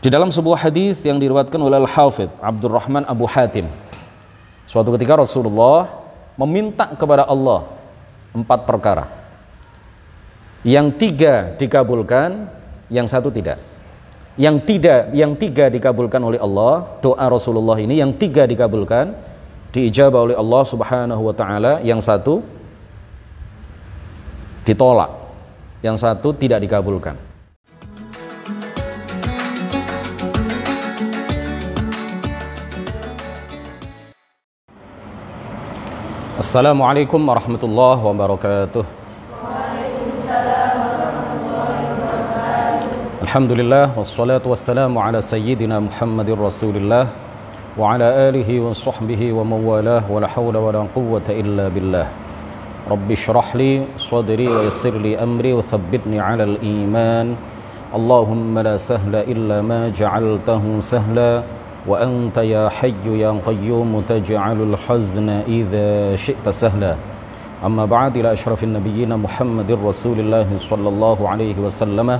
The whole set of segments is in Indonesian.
Di dalam sebuah hadis yang diriwayatkan oleh Al-Hafidh Abdurrahman Abu Hatim, suatu ketika Rasulullah meminta kepada Allah empat perkara. Yang tiga dikabulkan, yang satu tidak. Yang tidak, yang tiga dikabulkan oleh Allah, doa Rasulullah ini yang tiga dikabulkan, diijabah oleh Allah Subhanahu wa taala, yang satu ditolak, yang satu tidak dikabulkan. السلام عليكم ورحمة الله وبركاته. الحمد لله والصلاة والسلام على سيدنا محمد رسول الله وعلى آله وصحبه وموالاه ولا حول ولا قوة إلا بالله. رب اشرح لي صدري ويسر لي أمري وثبتني على الإيمان. اللهم لا سهل إلا ما جعلته سهلاً. وأنت يا حي يا قيوم تجعل الحزن إذا شئت سهلا. أما بعد إلى أشرف النبيين محمد رسول الله صلى الله عليه وسلم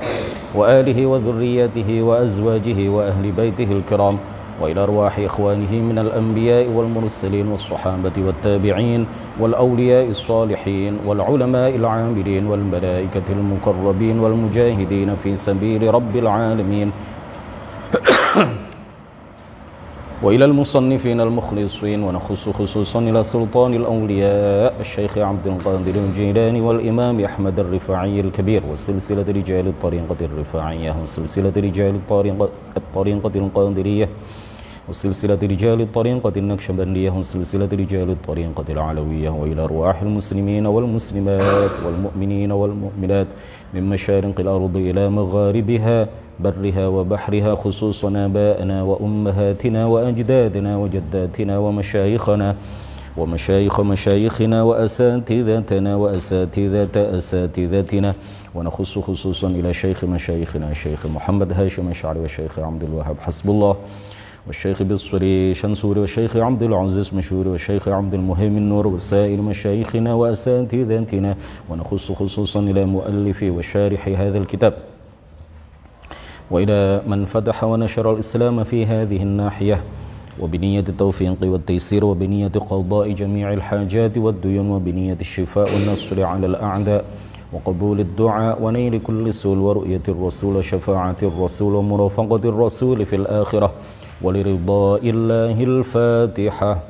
وآله وذريته وأزواجه وأهل بيته الكرام وإلى أرواح إخوانه من الأنبياء والمرسلين والصحابة والتابعين والأولياء الصالحين والعلماء العاملين والملائكة المقربين والمجاهدين في سبيل رب العالمين وإلى المصنفين المخلصين ونخص خصوصا إلى سلطان الأولياء الشيخ عبد القادر الجيلاني والإمام أحمد الرفاعي الكبير وسلسلة رجال الطريقة الرفاعية وسلسلة رجال الطريقة, الطريقة القادرية وسلسلة رجال الطريقة النكشبندية وسلسلة رجال الطريقة العلوية وإلى أرواح المسلمين والمسلمات والمؤمنين والمؤمنات من مشارق الأرض إلى مغاربها. برها وبحرها خصوصا آبائنا وأمهاتنا وأجدادنا وجداتنا ومشايخنا ومشايخ مشايخنا وأساتذتنا وأساتذة أساتذتنا. ونخص خصوصا إلى شيخ مشايخنا الشيخ محمد هاشم الشعري والشيخ عبد الوهاب حسب الله والشيخ بالصري شنسوري والشيخ عبد العزيز مشهور والشيخ عبد المهيمن نور وسائر مشايخنا وأساتذتنا. ونخص خصوصا إلى مؤلف وشارح هذا الكتاب. وإلى من فتح ونشر الإسلام في هذه الناحية. وبنية التوفيق والتيسير وبنية قضاء جميع الحاجات والديون وبنية الشفاء والنصر على الأعداء وقبول الدعاء ونيل كل سول ورؤية الرسول وشفاعة الرسول ومرافقة الرسول في الآخرة ولرضاء الله الفاتحة.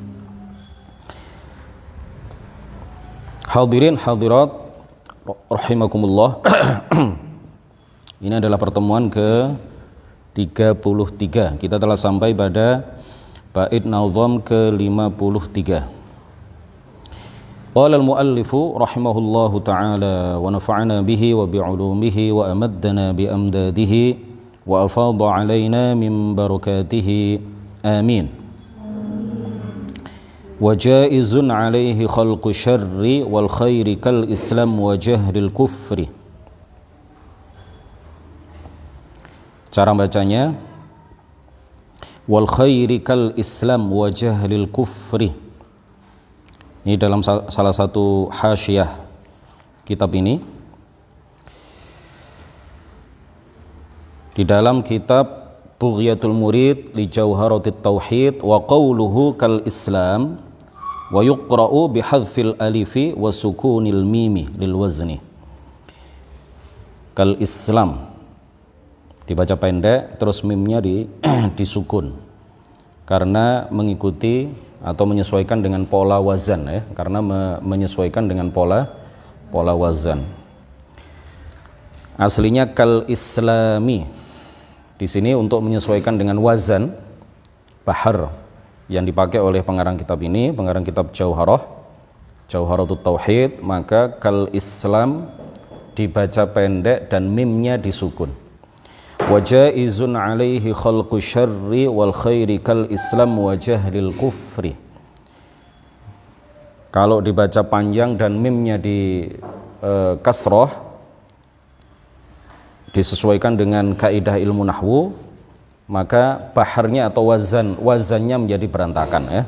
Hadirin hadirat rahimakumullah. Ini adalah pertemuan ke 33. Kita telah sampai pada bait nazam ke 53. Qala al-muallifu rahimahullahu taala wa nafa'ana bihi wa bi'ulumihi wa amaddana bi amdadihi wa afadha alaina min barakatihi. Amin. وجائز عليه خلق الشر والخير كالإسلام وجهل الكفر Cara bacanya wal khairi kal islam wa jahlil kufri. Ini dalam salah satu hasyiah kitab ini. Di dalam kitab Bughyatul Murid li Jauharatit Tauhid wa qawluhu kal Islam wa sukunil mimi lil wazni kal Islam dibaca pendek terus mimnya di disukun. Karena mengikuti atau menyesuaikan dengan pola wazan ya. Karena me menyesuaikan dengan pola pola wazan. Aslinya kal islami di sini untuk menyesuaikan dengan wazan bahar yang dipakai oleh pengarang kitab ini, pengarang kitab Jauharah, Jauharatut Tauhid, maka kal Islam dibaca pendek dan mimnya disukun. wajaizun alaihi khalqu syarri wal khairi kal islam wa jahlil kufri kalau dibaca panjang dan mimnya di e, kasroh disesuaikan dengan kaidah ilmu nahwu maka baharnya atau wazan wazannya menjadi berantakan ya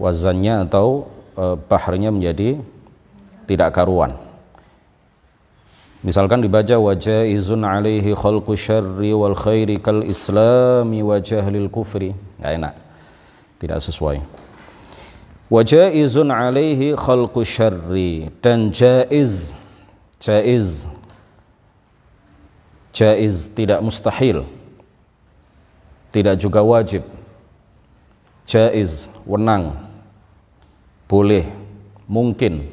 wazannya atau e, baharnya menjadi tidak karuan Misalkan dibaca wajah izun alaihi khalqu syarri wal khairi kal islami wa jahlil kufri. Enggak enak. Tidak sesuai. Wajah izun alaihi khalqu syarri dan jaiz jaiz jaiz tidak mustahil tidak juga wajib. Jaiz wenang boleh mungkin.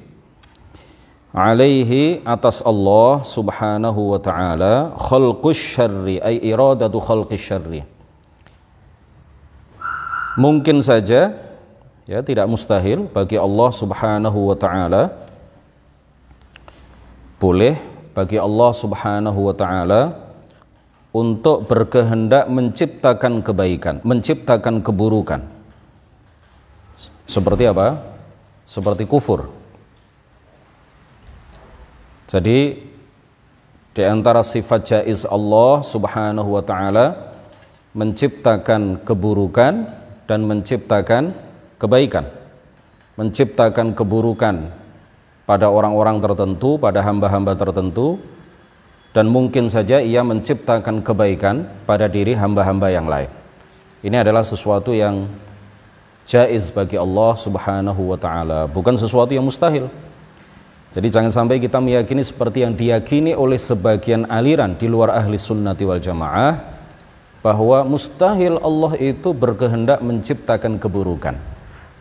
Alaihi atas Allah subhanahu wa ta'ala khalqus syarri ay iradatu khalqis syarri. Mungkin saja ya tidak mustahil bagi Allah subhanahu wa ta'ala. Boleh bagi Allah subhanahu wa ta'ala untuk berkehendak menciptakan kebaikan, menciptakan keburukan. Seperti apa? Seperti kufur. Jadi di antara sifat jaiz Allah Subhanahu wa taala menciptakan keburukan dan menciptakan kebaikan. Menciptakan keburukan pada orang-orang tertentu, pada hamba-hamba tertentu dan mungkin saja ia menciptakan kebaikan pada diri hamba-hamba yang lain. Ini adalah sesuatu yang jaiz bagi Allah Subhanahu wa taala, bukan sesuatu yang mustahil. Jadi jangan sampai kita meyakini seperti yang diyakini oleh sebagian aliran di luar ahli sunnati wal jamaah bahwa mustahil Allah itu berkehendak menciptakan keburukan.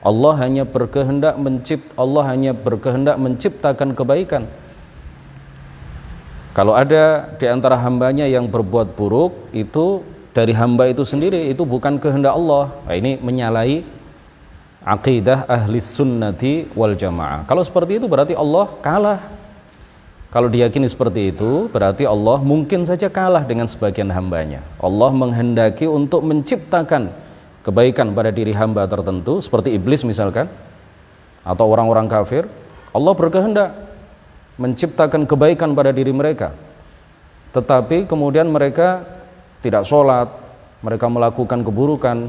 Allah hanya berkehendak mencipt Allah hanya berkehendak menciptakan kebaikan. Kalau ada di antara hambanya yang berbuat buruk itu dari hamba itu sendiri itu bukan kehendak Allah. Nah, ini menyalahi akidah ahli sunnati wal jamaah. Kalau seperti itu berarti Allah kalah. Kalau diyakini seperti itu berarti Allah mungkin saja kalah dengan sebagian hambanya. Allah menghendaki untuk menciptakan kebaikan pada diri hamba tertentu seperti iblis misalkan atau orang-orang kafir. Allah berkehendak menciptakan kebaikan pada diri mereka. Tetapi kemudian mereka tidak sholat, mereka melakukan keburukan.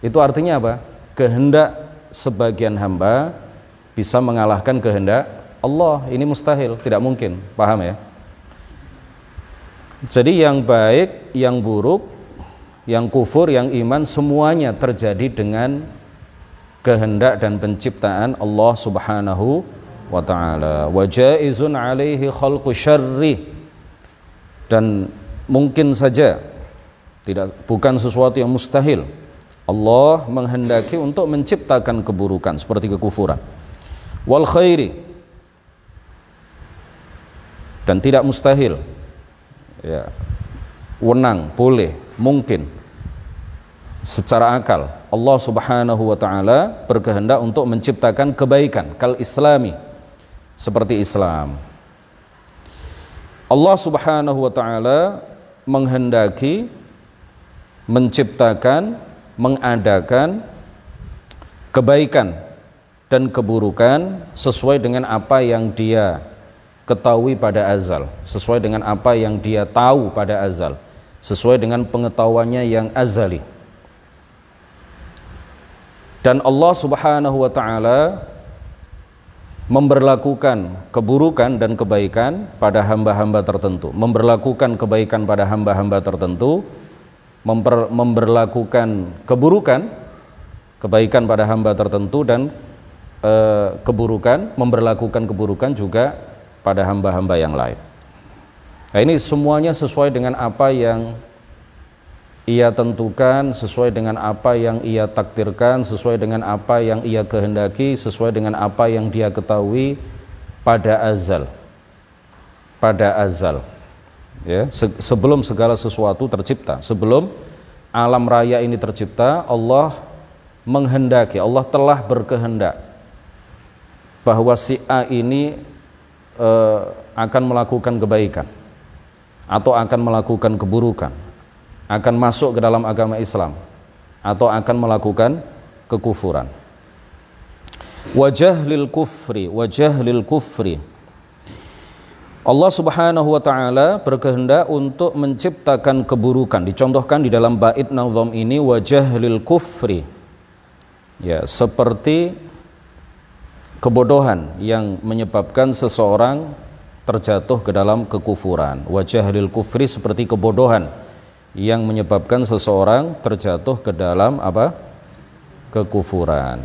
Itu artinya apa? kehendak sebagian hamba bisa mengalahkan kehendak Allah ini mustahil tidak mungkin paham ya jadi yang baik yang buruk yang kufur yang iman semuanya terjadi dengan kehendak dan penciptaan Allah Subhanahu wa taala. Wa jaizun alaihi khalqu syarri. Dan mungkin saja tidak bukan sesuatu yang mustahil. Allah menghendaki untuk menciptakan keburukan seperti kekufuran. Wal khairi. Dan tidak mustahil. Ya. Wenang boleh mungkin. Secara akal Allah Subhanahu wa taala berkehendak untuk menciptakan kebaikan. Kal islami seperti Islam Allah Subhanahu wa taala menghendaki menciptakan mengadakan kebaikan dan keburukan sesuai dengan apa yang dia ketahui pada azal, sesuai dengan apa yang dia tahu pada azal, sesuai dengan pengetahuannya yang azali. Dan Allah Subhanahu wa taala memberlakukan keburukan dan kebaikan pada hamba-hamba tertentu, memberlakukan kebaikan pada hamba-hamba tertentu memper, memberlakukan keburukan kebaikan pada hamba tertentu dan e, keburukan memberlakukan keburukan juga pada hamba-hamba yang lain. Nah, ini semuanya sesuai dengan apa yang ia tentukan, sesuai dengan apa yang ia takdirkan, sesuai dengan apa yang ia kehendaki, sesuai dengan apa yang dia ketahui pada azal. Pada azal ya se sebelum segala sesuatu tercipta sebelum alam raya ini tercipta Allah menghendaki Allah telah berkehendak bahwa si A ini e, akan melakukan kebaikan atau akan melakukan keburukan, akan masuk ke dalam agama Islam atau akan melakukan kekufuran. Wajah lil kufri, wajah lil kufri. Allah Subhanahu wa taala berkehendak untuk menciptakan keburukan. Dicontohkan di dalam bait nazam ini wajah lil kufri. Ya, seperti kebodohan yang menyebabkan seseorang terjatuh ke dalam kekufuran. Wajah lil kufri seperti kebodohan yang menyebabkan seseorang terjatuh ke dalam apa? kekufuran.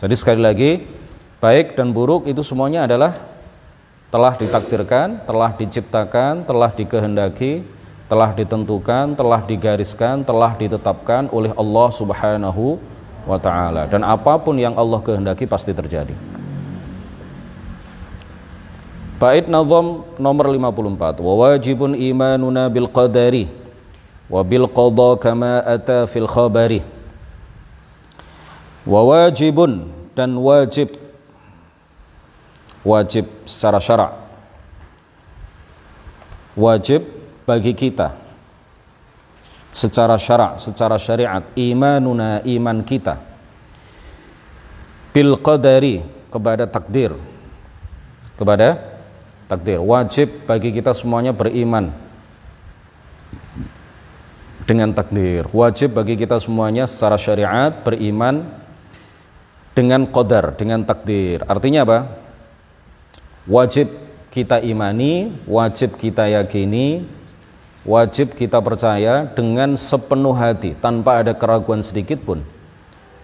Jadi sekali lagi, baik dan buruk itu semuanya adalah telah ditakdirkan, telah diciptakan, telah dikehendaki, telah ditentukan, telah digariskan, telah ditetapkan oleh Allah Subhanahu wa taala dan apa pun yang Allah kehendaki pasti terjadi. Bait nazam nomor 54 wa wajibun imanuna bil qadari bil qada kama ata fil khabari wa wajibun dan wajib. Wajib secara syarak wajib bagi kita. Secara syarak, secara syariat, imanuna iman kita. Bil qadari kepada takdir. Kepada takdir. Wajib bagi kita semuanya beriman dengan takdir. Wajib bagi kita semuanya secara syariat beriman dengan qadar, dengan takdir. Artinya apa? Wajib kita imani, wajib kita yakini, wajib kita percaya dengan sepenuh hati tanpa ada keraguan sedikit pun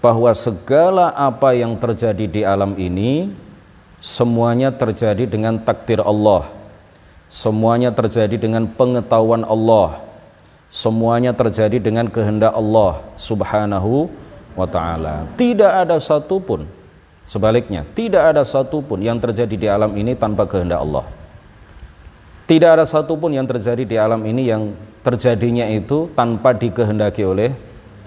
bahwa segala apa yang terjadi di alam ini semuanya terjadi dengan takdir Allah semuanya terjadi dengan pengetahuan Allah semuanya terjadi dengan kehendak Allah subhanahu wa ta'ala. Tidak ada satupun sebaliknya tidak ada satupun yang terjadi di alam ini tanpa kehendak Allah. Tidak ada satupun yang terjadi di alam ini yang terjadinya itu tanpa dikehendaki oleh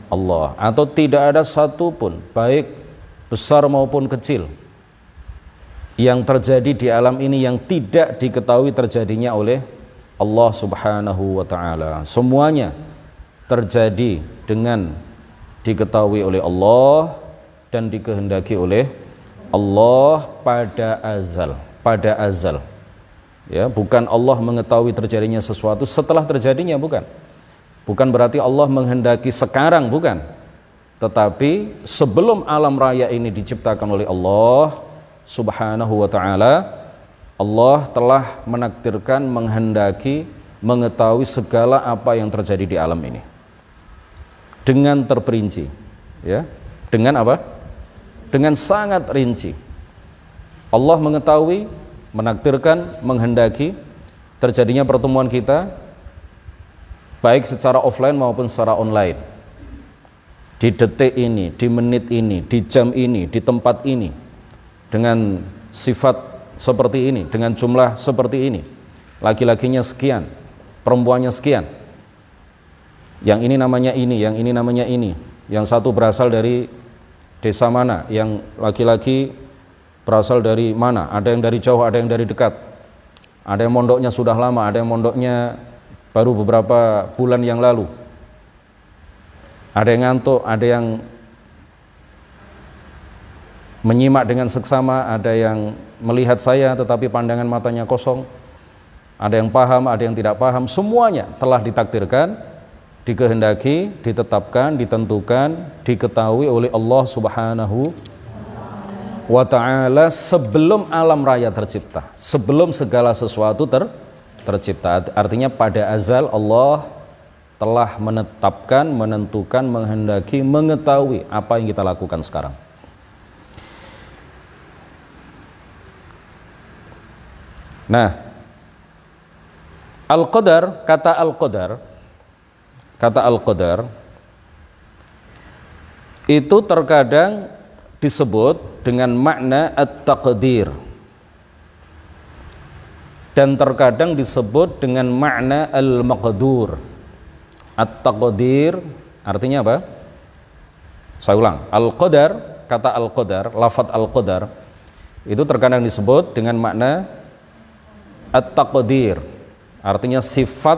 Allah. Atau tidak ada satupun baik besar maupun kecil yang terjadi di alam ini yang tidak diketahui terjadinya oleh Allah Subhanahu wa taala. Semuanya terjadi dengan diketahui oleh Allah dan dikehendaki oleh Allah pada azal, pada azal. Ya bukan Allah mengetahui terjadinya sesuatu setelah terjadinya bukan. Bukan berarti Allah menghendaki sekarang bukan. Tetapi sebelum alam raya ini diciptakan oleh Allah subhanahu wa ta'ala Allah telah menakdirkan menghendaki mengetahui segala apa yang terjadi di alam ini. Dengan terperinci ya. Dengan apa? Dengan sangat rinci. Allah mengetahui menakdirkan, menghendaki terjadinya pertemuan kita baik secara offline maupun secara online. Di detik ini, di menit ini, di jam ini, di tempat ini dengan sifat seperti ini, dengan jumlah seperti ini. Laki-lakinya sekian, perempuannya sekian. Yang ini namanya ini, yang ini namanya ini. Yang satu berasal dari desa mana, yang laki-laki berasal dari mana? Ada yang dari jauh, ada yang dari dekat. Ada yang mondoknya sudah lama, ada yang mondoknya baru beberapa bulan yang lalu. Ada yang ngantuk, ada yang menyimak dengan seksama, ada yang melihat saya tetapi pandangan matanya kosong. Ada yang paham, ada yang tidak paham, semuanya telah ditakdirkan, dikehendaki, ditetapkan, ditentukan, diketahui oleh Allah Subhanahu wa ta'ala sebelum alam raya tercipta, sebelum segala sesuatu ter, tercipta. Artinya pada azal Allah telah menetapkan, menentukan, menghendaki, mengetahui apa yang kita lakukan sekarang. Nah, Al-Qadar, kata Al-Qadar, kata Al-Qadar, itu terkadang disebut dengan makna at-taqdir. Dan terkadang disebut dengan makna al-maqdur. At-taqdir artinya apa? saya ulang. Al-qadar kata al-qadar lafat al-qadar itu terkadang disebut dengan makna at-taqdir Artinya sifat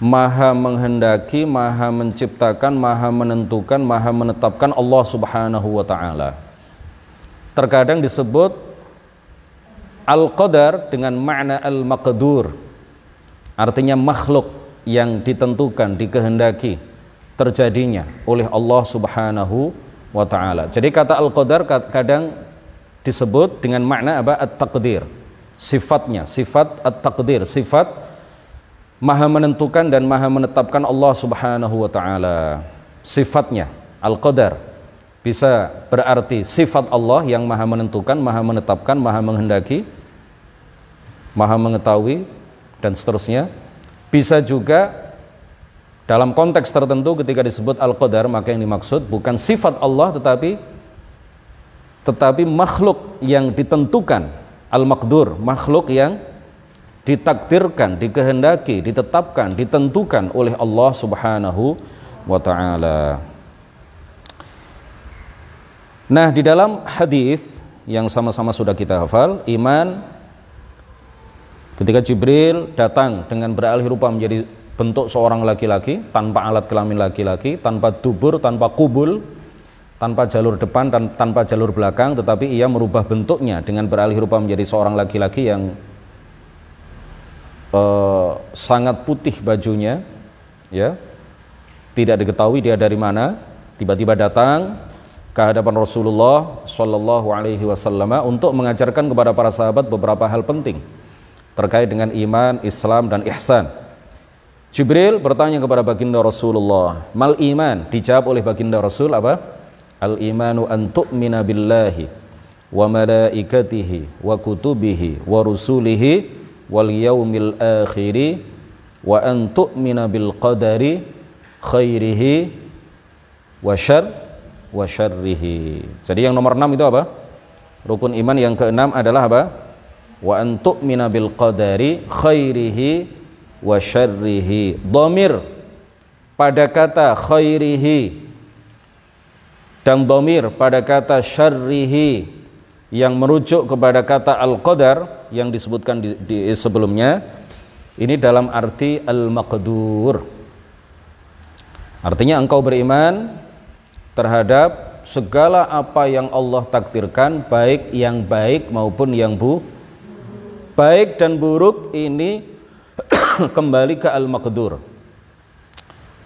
maha menghendaki, maha menciptakan, maha menentukan, maha menetapkan Allah Subhanahu wa taala. Terkadang disebut al-qadar dengan makna al-maqdur. Artinya makhluk yang ditentukan, dikehendaki terjadinya oleh Allah Subhanahu wa taala. Jadi kata al-qadar kadang disebut dengan makna apa? At-taqdir. Sifatnya, sifat at-taqdir, sifat maha menentukan dan maha menetapkan Allah Subhanahu wa taala. Sifatnya al-qadar bisa berarti sifat Allah yang maha menentukan, maha menetapkan, maha menghendaki, maha mengetahui dan seterusnya. Bisa juga dalam konteks tertentu ketika disebut al-qadar maka yang dimaksud bukan sifat Allah tetapi tetapi makhluk yang ditentukan al-maqdur, makhluk yang ditakdirkan, dikehendaki, ditetapkan, ditentukan oleh Allah Subhanahu wa taala. Nah, di dalam hadis yang sama-sama sudah kita hafal, iman ketika Jibril datang dengan beralih rupa menjadi bentuk seorang laki-laki tanpa alat kelamin laki-laki, tanpa dubur, tanpa kubul, tanpa jalur depan dan tanpa jalur belakang, tetapi ia merubah bentuknya dengan beralih rupa menjadi seorang laki-laki yang uh, sangat putih bajunya, ya, tidak diketahui dia dari mana, tiba-tiba datang ke hadapan Rasulullah Shallallahu Alaihi Wasallam untuk mengajarkan kepada para sahabat beberapa hal penting terkait dengan iman, Islam dan ihsan. Jibril bertanya kepada baginda Rasulullah, "Mal iman?" Dijawab oleh baginda Rasul apa? Al imanu an tu'mina billahi wa malaikatihi wa kutubihi wa rusulihi wal yaumil akhiri wa an tu'mina bil qadari khairihi wa syar wa syarrihi. Jadi yang nomor 6 itu apa? Rukun iman yang keenam adalah apa? Wa an tu'mina bil qadari khairihi wa syarrihi. Dhamir pada kata khairihi dan domir pada kata syarrihi yang merujuk kepada kata al-qadar yang disebutkan di, di sebelumnya. Ini dalam arti al-maqdur. Artinya engkau beriman terhadap segala apa yang Allah takdirkan baik yang baik maupun yang bu baik dan buruk ini kembali ke al-maqdur.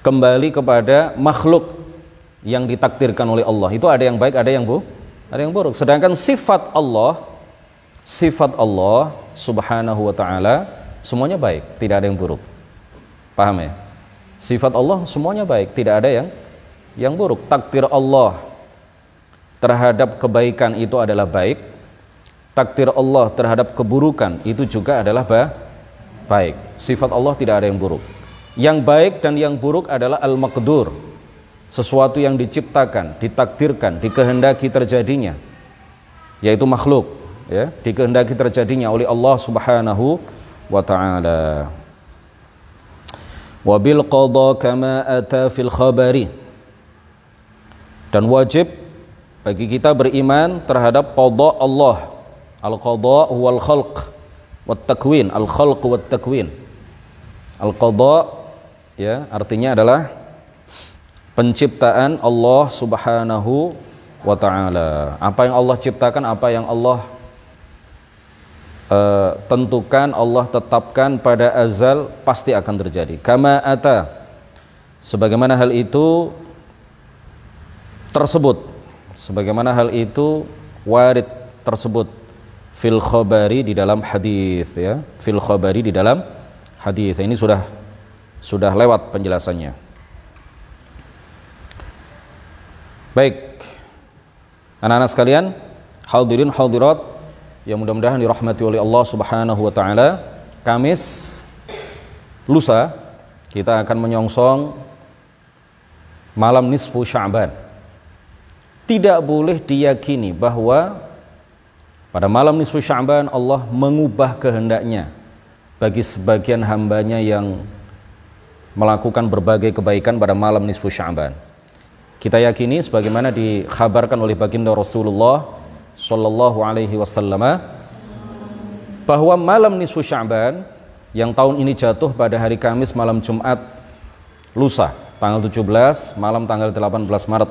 Kembali kepada makhluk yang ditakdirkan oleh Allah. Itu ada yang baik ada yang bu ada yang buruk. Sedangkan sifat Allah sifat Allah subhanahu wa ta'ala semuanya baik tidak ada yang buruk. Paham ya? Sifat Allah semuanya baik tidak ada yang yang buruk. Takdir Allah terhadap kebaikan itu adalah baik. Takdir Allah terhadap keburukan itu juga adalah ba baik. Sifat Allah tidak ada yang buruk. Yang baik dan yang buruk adalah al-maqdur sesuatu yang diciptakan, ditakdirkan, dikehendaki terjadinya yaitu makhluk ya, dikehendaki terjadinya oleh Allah Subhanahu wa taala. Wabil qada kama ata fil khabari. Dan wajib bagi kita beriman terhadap qada Allah. Al-qada wal khalq wat takwin, al-khalq wat takwin. Al-qada ya artinya adalah penciptaan Allah Subhanahu wa taala. Apa yang Allah ciptakan, apa yang Allah uh, tentukan, Allah tetapkan pada azal pasti akan terjadi. Kama ata. Sebagaimana hal itu tersebut. Sebagaimana hal itu warid tersebut fil khabari di dalam hadis ya. Fil khabari di dalam hadis. Ini sudah sudah lewat penjelasannya. Baik, anak-anak sekalian, hadirin hadirat yang mudah-mudahan dirahmati oleh Allah Subhanahu wa taala. Kamis lusa kita akan menyongsong malam nisfu Sya'ban. Tidak boleh diyakini bahwa pada malam nisfu Sya'ban Allah mengubah kehendaknya bagi sebagian hambanya yang melakukan berbagai kebaikan pada malam nisfu Sya'ban. Kita yakini sebagaimana dikhabarkan oleh baginda Rasulullah sallallahu alaihi wasallam bahwa malam nisfu Sya'ban yang tahun ini jatuh pada hari Kamis malam Jumat lusa tanggal 17 malam tanggal 18 Maret.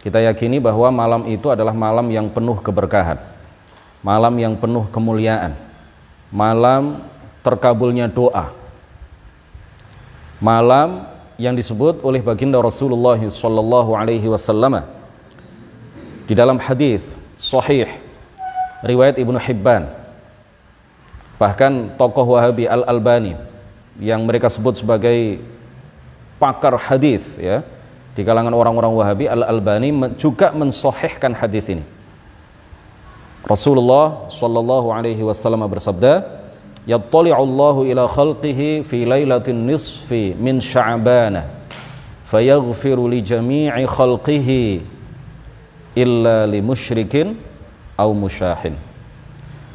Kita yakini bahwa malam itu adalah malam yang penuh keberkahan. Malam yang penuh kemuliaan. Malam terkabulnya doa. Malam yang disebut oleh baginda Rasulullah sallallahu alaihi wasallam di dalam hadis sahih riwayat Ibnu Hibban bahkan tokoh Wahabi Al Albani yang mereka sebut sebagai pakar hadis ya di kalangan orang-orang Wahabi Al Albani juga mensohihkan hadis ini. Rasulullah Shallallahu Alaihi Wasallam bersabda, "Yattali'u Allahu ila khalqihi fi lailatin nisfi min Sya'ban, fayaghfiru li jami'i khalqihi illa li musyrikin au musyahin."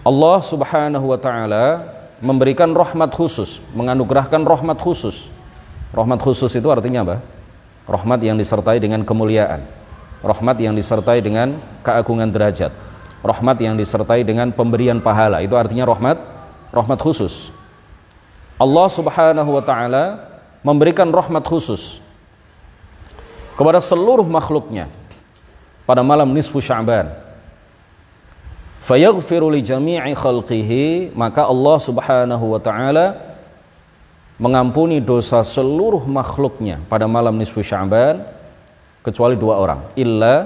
Allah Subhanahu wa taala memberikan rahmat khusus, menganugerahkan rahmat khusus. Rahmat khusus itu artinya apa? Rahmat yang disertai dengan kemuliaan. Rahmat yang disertai dengan keagungan derajat. Rahmat yang disertai dengan pemberian pahala. Itu artinya rahmat rahmat khusus. Allah Subhanahu wa taala memberikan rahmat khusus kepada seluruh makhluknya pada malam nisfu Sya'ban. Fayaghfiru li jami'i khalqihi maka Allah Subhanahu wa taala mengampuni dosa seluruh makhluknya pada malam nisfu Sya'ban kecuali dua orang. Illa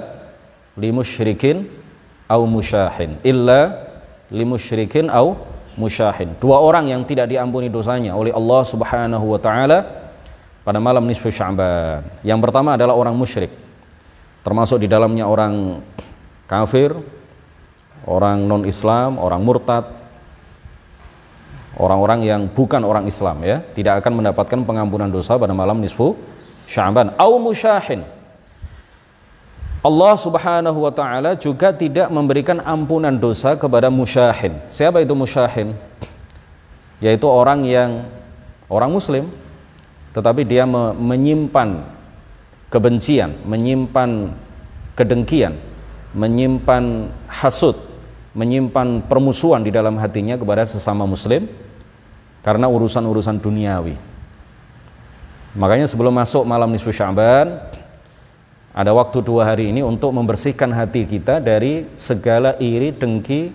li musyrikin au musyahin. Illa li musyrikin au musyahin. Dua orang yang tidak diampuni dosanya oleh Allah Subhanahu wa taala pada malam nisfu Sya'ban. Yang pertama adalah orang musyrik. Termasuk di dalamnya orang kafir orang non-Islam, orang murtad, orang-orang yang bukan orang Islam ya, tidak akan mendapatkan pengampunan dosa pada malam nisfu Sya'ban. Au musyahin. Allah Subhanahu wa taala juga tidak memberikan ampunan dosa kepada musyahin. Siapa itu musyahin? Yaitu orang yang orang muslim tetapi dia menyimpan kebencian, menyimpan kedengkian, menyimpan hasut, menyimpan permusuhan di dalam hatinya kepada sesama muslim karena urusan-urusan duniawi. Makanya sebelum masuk malam nisfu Sya'ban ada waktu dua hari ini untuk membersihkan hati kita dari segala iri, dengki,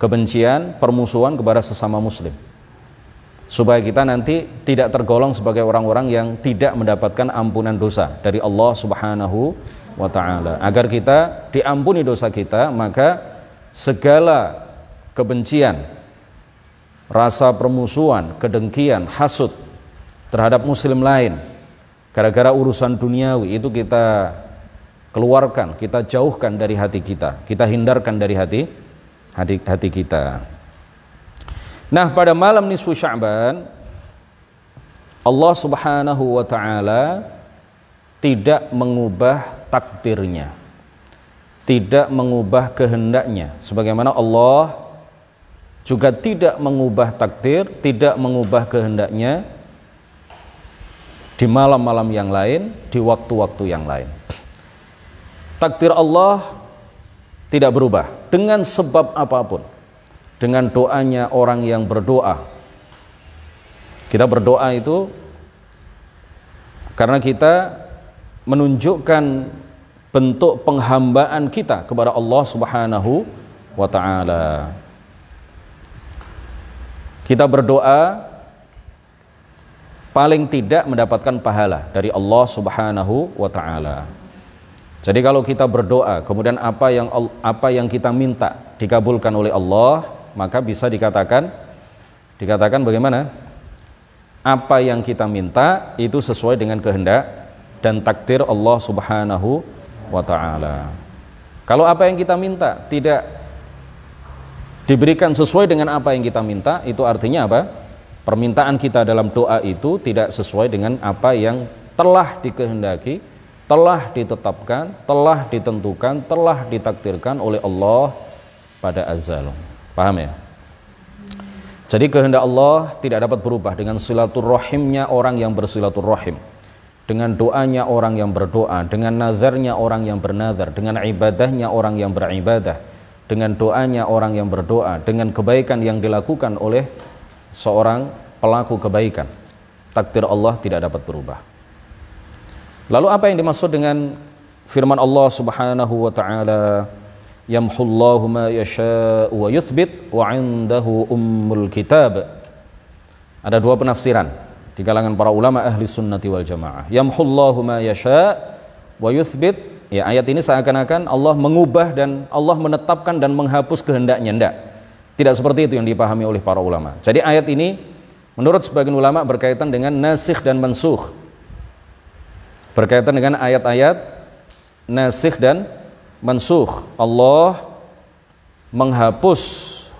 kebencian, permusuhan kepada sesama muslim. Supaya kita nanti tidak tergolong sebagai orang-orang yang tidak mendapatkan ampunan dosa dari Allah Subhanahu wa taala. Agar kita diampuni dosa kita, maka segala kebencian, rasa permusuhan, kedengkian, hasut terhadap muslim lain gara-gara urusan duniawi itu kita keluarkan, kita jauhkan dari hati kita, kita hindarkan dari hati hati, hati kita. Nah, pada malam nisfu Sya'ban Allah Subhanahu wa taala tidak mengubah takdirnya tidak mengubah kehendaknya sebagaimana Allah juga tidak mengubah takdir, tidak mengubah kehendaknya di malam-malam yang lain, di waktu-waktu yang lain. Takdir Allah tidak berubah dengan sebab apa pun. Dengan doanya orang yang berdoa. Kita berdoa itu karena kita menunjukkan bentuk penghambaan kita kepada Allah Subhanahu wa taala. Kita berdoa paling tidak mendapatkan pahala dari Allah Subhanahu wa taala. Jadi kalau kita berdoa, kemudian apa yang apa yang kita minta dikabulkan oleh Allah, maka bisa dikatakan dikatakan bagaimana? Apa yang kita minta itu sesuai dengan kehendak dan takdir Allah Subhanahu wa taala. Kalau apa yang kita minta tidak diberikan sesuai dengan apa yang kita minta, itu artinya apa? Permintaan kita dalam doa itu tidak sesuai dengan apa yang telah dikehendaki, telah ditetapkan, telah ditentukan, telah ditakdirkan oleh Allah pada azal. Paham ya? Jadi kehendak Allah tidak dapat berubah dengan silaturahimnya orang yang bersilaturahim dengan doanya orang yang berdoa, dengan nazarnya orang yang bernazar, dengan ibadahnya orang yang beribadah, dengan doanya orang yang berdoa, dengan kebaikan yang dilakukan oleh seorang pelaku kebaikan. Takdir Allah tidak dapat berubah. Lalu apa yang dimaksud dengan firman Allah Subhanahu wa taala yamhullahu ma yasha'u wa yuthbit wa 'indahu ummul kitab. Ada dua penafsiran di kalangan para ulama ahli sunnati wal jamaah. Yamhullahu ma yasha' wa yuthbit Ya, ayat ini seakan-akan Allah mengubah dan Allah menetapkan dan menghapus kehendaknya. Tidak. Tidak seperti itu yang dipahami oleh para ulama. Jadi ayat ini menurut sebagian ulama berkaitan dengan nasikh dan mansuh. Berkaitan dengan ayat-ayat nasikh dan mansuh. Allah menghapus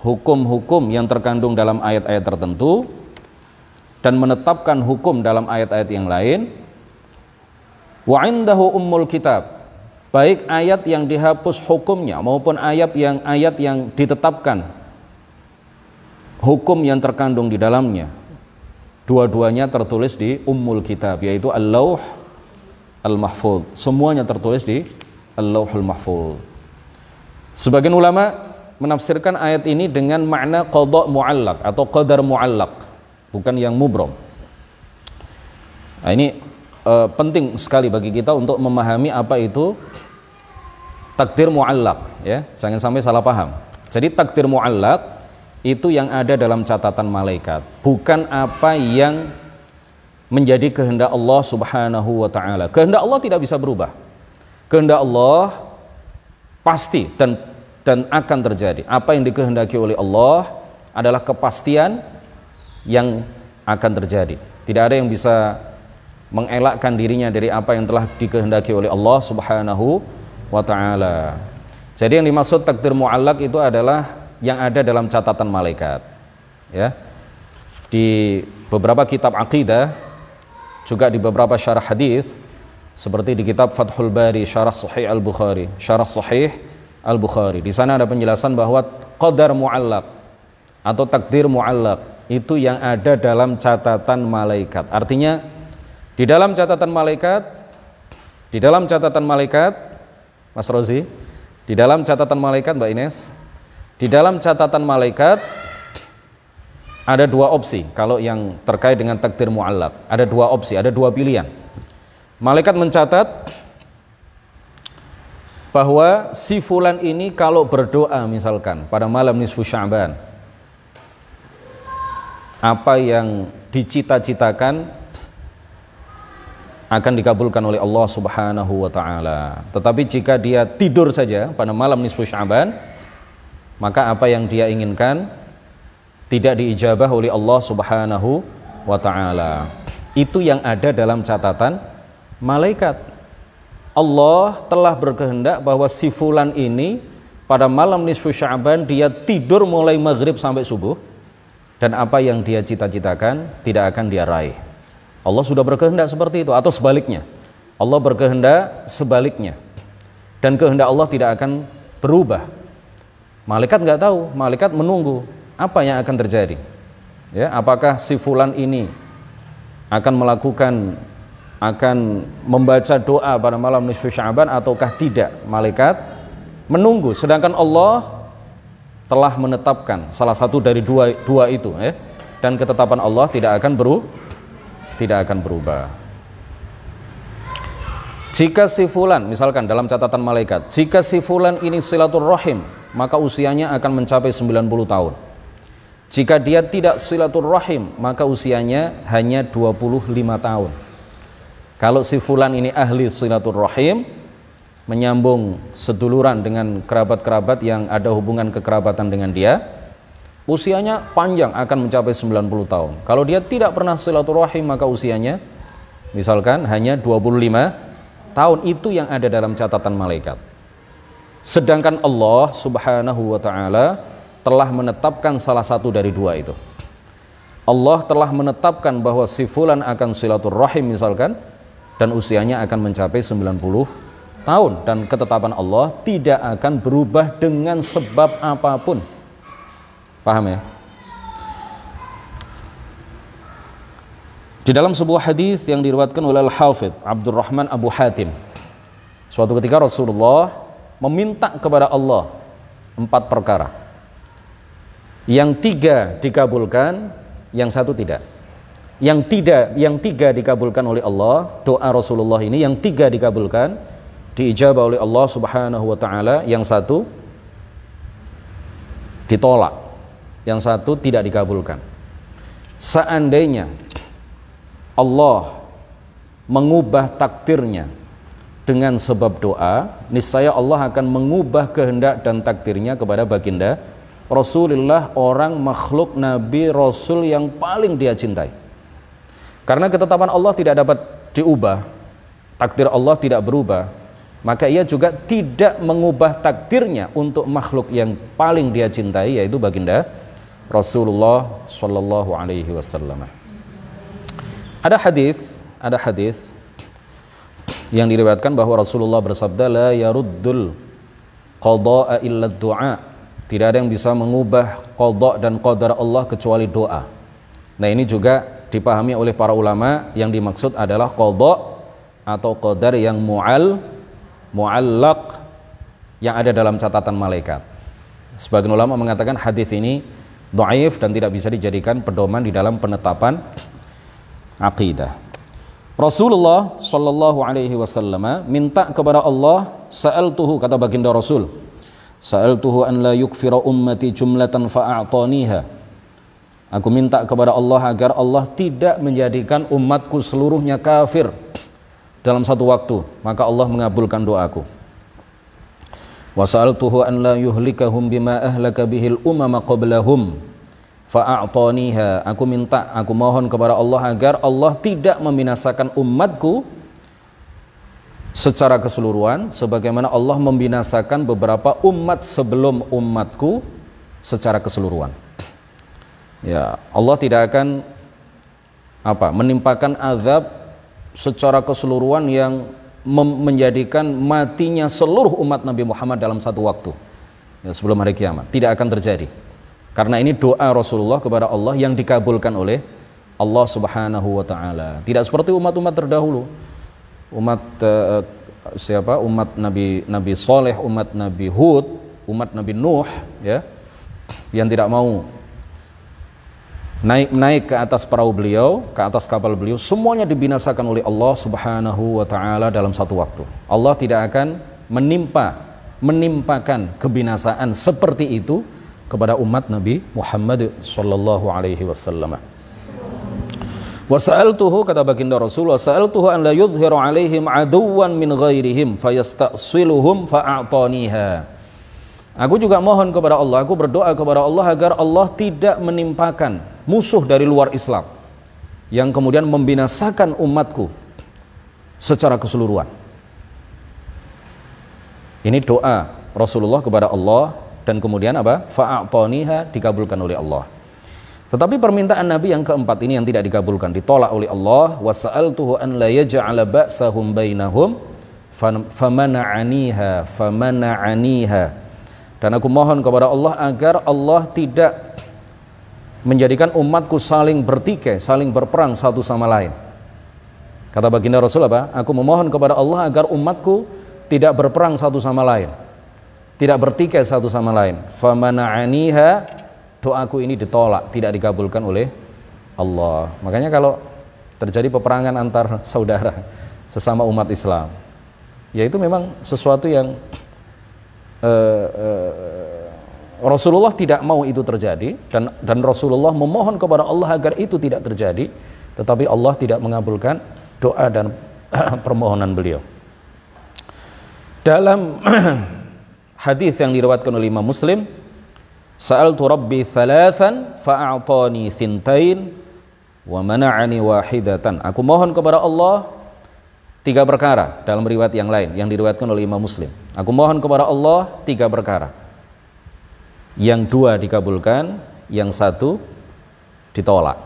hukum-hukum yang terkandung dalam ayat-ayat tertentu dan menetapkan hukum dalam ayat-ayat yang lain. Wa indahu ummul kitab baik ayat yang dihapus hukumnya maupun ayat yang ayat yang ditetapkan hukum yang terkandung di dalamnya dua-duanya tertulis di ummul kitab yaitu al-lauh al-mahfud semuanya tertulis di al-lauhul mahfud sebagian ulama menafsirkan ayat ini dengan makna qada muallak atau qadar muallak bukan yang mubrom. Nah, ini uh, penting sekali bagi kita untuk memahami apa itu takdir muallak ya. Jangan sampai salah paham. Jadi takdir muallak itu yang ada dalam catatan malaikat bukan apa yang menjadi kehendak Allah Subhanahu wa taala kehendak Allah tidak bisa berubah kehendak Allah pasti dan dan akan terjadi apa yang dikehendaki oleh Allah adalah kepastian yang akan terjadi tidak ada yang bisa mengelakkan dirinya dari apa yang telah dikehendaki oleh Allah Subhanahu wa taala. Jadi yang dimaksud takdir muallak itu adalah yang ada dalam catatan malaikat. Ya. Di beberapa kitab akidah juga di beberapa syarah hadis seperti di kitab Fathul Bari Syarah Sahih Al-Bukhari, Syarah Sahih Al-Bukhari. Di sana ada penjelasan bahwa qadar muallak atau takdir muallak itu yang ada dalam catatan malaikat. Artinya di dalam catatan malaikat di dalam catatan malaikat Mas Rozi, di dalam catatan malaikat Mbak Ines, di dalam catatan malaikat ada dua opsi kalau yang terkait dengan takdir muallak. Ada dua opsi, ada dua pilihan. Malaikat mencatat bahwa si fulan ini kalau berdoa misalkan pada malam nisfu Sya'ban apa yang dicita-citakan akan dikabulkan oleh Allah Subhanahu wa taala. Tetapi jika dia tidur saja pada malam nisfu Sya'ban, maka apa yang dia inginkan tidak diijabah oleh Allah Subhanahu wa taala. Itu yang ada dalam catatan malaikat. Allah telah berkehendak bahwa si fulan ini pada malam nisfu Sya'ban dia tidur mulai maghrib sampai subuh dan apa yang dia cita-citakan tidak akan dia raih. Allah sudah berkehendak seperti itu atau sebaliknya. Allah berkehendak sebaliknya. Dan kehendak Allah tidak akan berubah. Malaikat nggak tahu, malaikat menunggu apa yang akan terjadi. Ya, apakah si fulan ini akan melakukan akan membaca doa pada malam nisfu Sya'ban ataukah tidak? Malaikat menunggu sedangkan Allah telah menetapkan salah satu dari dua dua itu ya. Dan ketetapan Allah tidak akan berubah tidak akan berubah. Jika si fulan, misalkan dalam catatan malaikat, jika si fulan ini silaturrahim, maka usianya akan mencapai 90 tahun. Jika dia tidak silaturrahim, maka usianya hanya 25 tahun. Kalau si fulan ini ahli silaturrahim, menyambung seduluran dengan kerabat-kerabat yang ada hubungan kekerabatan dengan dia, usianya panjang akan mencapai 90 tahun. Kalau dia tidak pernah silaturahim maka usianya misalkan hanya 25 tahun itu yang ada dalam catatan malaikat. Sedangkan Allah Subhanahu wa taala telah menetapkan salah satu dari dua itu. Allah telah menetapkan bahwa si fulan akan silaturahim misalkan dan usianya akan mencapai 90 tahun dan ketetapan Allah tidak akan berubah dengan sebab apa pun Paham ya? Di dalam sebuah hadis yang diriwayatkan oleh Al-Hafidh Abdurrahman Abu Hatim. Suatu ketika Rasulullah meminta kepada Allah empat perkara. Yang tiga dikabulkan, yang satu tidak. yang tidak yang tiga dikabulkan oleh Allah doa Rasulullah ini yang tiga dikabulkan diijabah oleh Allah Subhanahu wa taala yang satu ditolak yang satu tidak dikabulkan seandainya Allah mengubah takdirnya dengan sebab doa niscaya Allah akan mengubah kehendak dan takdirnya kepada baginda Rasulullah orang makhluk nabi rasul yang paling dia cintai karena ketetapan Allah tidak dapat diubah, takdir Allah tidak berubah, maka ia juga tidak mengubah takdirnya untuk makhluk yang paling dia cintai yaitu baginda Rasulullah Shallallahu Alaihi Wasallam. Ada hadis, ada hadis yang diriwayatkan bahwa Rasulullah bersabda la yaruddul qada'a illa du'a. Tidak ada yang bisa mengubah qada dan qadar Allah kecuali doa. Nah, ini juga dipahami oleh para ulama yang dimaksud adalah qadha atau qadar yang mu'al mu'allaq yang ada dalam catatan malaikat. Sebagian ulama mengatakan hadis ini dhaif dan tidak bisa dijadikan pedoman di dalam penetapan akidah. Rasulullah Shallallahu Alaihi Wasallam minta kepada Allah tuhu kata baginda Rasul tuhu an la yukfira ummati jumlatan fa'ataniha Aku minta kepada Allah agar Allah tidak menjadikan umatku seluruhnya kafir dalam satu waktu, maka Allah mengabulkan doaku. Wa sa'altuhu an la yuhlikahum bima ahlaka bihil umama qablahum fa'a'taniha. Aku minta, aku mohon kepada Allah agar Allah tidak membinasakan umatku secara keseluruhan sebagaimana Allah membinasakan beberapa umat sebelum umatku secara keseluruhan. Ya Allah tidak akan apa menimpakan azab secara keseluruhan yang menjadikan matinya seluruh umat Nabi Muhammad dalam satu waktu ya, sebelum hari kiamat. Tidak akan terjadi. Karena ini doa Rasulullah kepada Allah yang dikabulkan oleh Allah Subhanahu wa taala. Tidak seperti umat-umat terdahulu umat uh, siapa umat Nabi Nabi Soleh umat Nabi Hud umat Nabi Nuh ya yang tidak mau naik naik ke atas perahu beliau, ke atas kapal beliau, semuanya dibinasakan oleh Allah Subhanahu wa taala dalam satu waktu. Allah tidak akan menimpa menimpakan kebinasaan seperti itu kepada umat Nabi Muhammad sallallahu alaihi wasallam. Wa sa'altuhu kata baginda Rasul wa sa'altuhu an la yudhhiru alaihim aduwan min ghairihim fayastasiluhum fa'ataniha. Aku juga mohon kepada Allah, aku berdoa kepada Allah agar Allah tidak menimpakan musuh dari luar Islam yang kemudian membinasakan umatku secara keseluruhan. Ini doa Rasulullah kepada Allah dan kemudian apa? Fa'atoniha dikabulkan oleh Allah. Tetapi permintaan Nabi yang keempat ini yang tidak dikabulkan, ditolak oleh Allah. Wasa'altuhu an la yaj'ala ba'sahum bainahum famana'aniha famana'aniha dan aku mohon kepada Allah agar Allah tidak menjadikan umatku saling bertikai, saling berperang satu sama lain. Kata baginda Rasul apa? Aku memohon kepada Allah agar umatku tidak berperang satu sama lain. Tidak bertikai satu sama lain. Famana'aniha doaku ini ditolak, tidak dikabulkan oleh Allah. Makanya kalau terjadi peperangan antar saudara sesama umat Islam, ya itu memang sesuatu yang uh, uh, Rasulullah tidak mau itu terjadi dan dan Rasulullah memohon kepada Allah agar itu tidak terjadi tetapi Allah tidak mengabulkan doa dan permohonan beliau dalam hadis yang diriwayatkan oleh Imam Muslim Sa'altu Rabbi thalathan fa'a'tani thintain wa mana'ani wahidatan Aku mohon kepada Allah tiga perkara dalam riwayat yang lain yang diriwayatkan oleh Imam Muslim. Aku mohon kepada Allah tiga perkara. Yang dua dikabulkan, yang satu ditolak.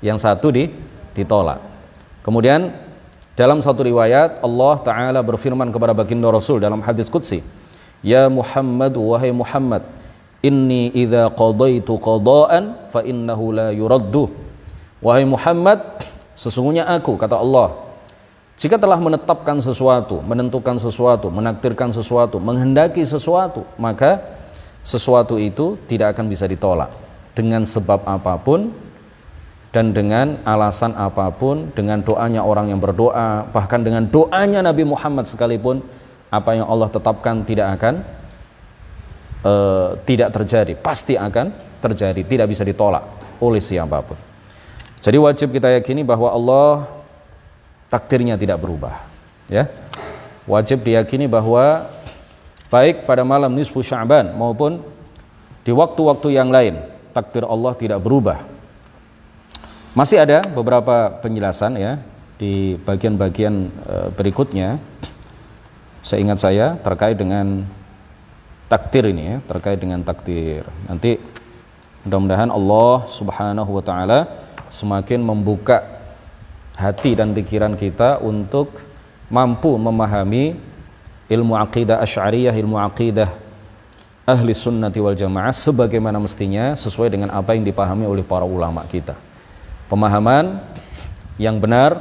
Yang satu di, ditolak. Kemudian dalam satu riwayat Allah Ta'ala berfirman kepada baginda Rasul dalam hadis Qudsi Ya Muhammad, wahai Muhammad Inni idha qadaitu qadaan fa innahu la yuraddu. Wahai Muhammad, sesungguhnya aku, kata Allah jika telah menetapkan sesuatu, menentukan sesuatu, menakdirkan sesuatu, menghendaki sesuatu, maka sesuatu itu tidak akan bisa ditolak. Dengan sebab apa pun dan dengan alasan apa pun, dengan doanya orang yang berdoa, bahkan dengan doanya Nabi Muhammad sekalipun, apa yang Allah tetapkan tidak akan uh, tidak terjadi, pasti akan terjadi, tidak bisa ditolak oleh siapa pun. Jadi wajib kita yakini bahwa Allah takdirnya tidak berubah, ya. Wajib diyakini bahwa baik pada malam nisfu Sya'ban maupun di waktu-waktu yang lain, takdir Allah tidak berubah masih ada beberapa penjelasan ya di bagian-bagian e, berikutnya. Seingat saya terkait dengan takdir ini ya, terkait dengan takdir. Nanti mudah-mudahan Allah Subhanahu wa taala semakin membuka hati dan pikiran kita untuk mampu memahami ilmu aqidah asy'ariyah, ilmu aqidah ahli sunnati wal jamaah sebagaimana mestinya sesuai dengan apa yang dipahami oleh para ulama kita pemahaman yang benar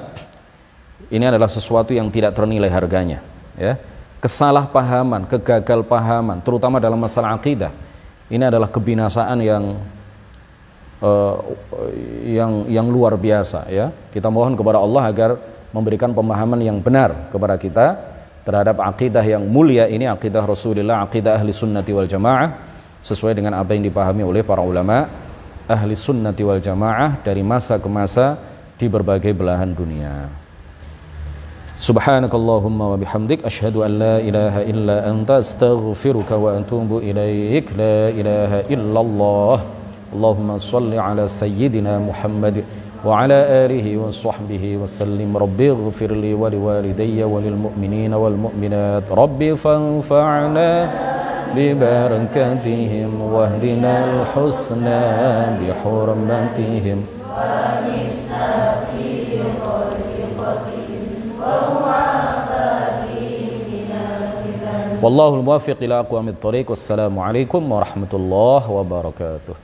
ini adalah sesuatu yang tidak ternilai harganya ya kesalahpahaman kegagalpahaman terutama dalam masalah akidah. Ini adalah kebinasaan yang uh, yang yang luar biasa ya. Kita mohon kepada Allah agar memberikan pemahaman yang benar kepada kita terhadap akidah yang mulia ini akidah Rasulullah akidah ahli sunnati wal jamaah sesuai dengan apa yang dipahami oleh para ulama. Ahli sunnati wal jamaah dari masa ke masa di berbagai belahan dunia. سبحانك اللهم وبحمدك أشهد أن لا إله إلا أنت أستغفرك وأتوب إليك لا إله إلا الله. اللهم صل على سيدنا محمد وعلى آله وصحبه وسلم. ربي اغفر لي ولوالدي وللمؤمنين والمؤمنات. ربي فانفعنا ببركاتهم واهدنا الحسنى بحرمتهم وبالسلام والله الموفق إلى أقوام الطريق والسلام عليكم ورحمة الله وبركاته.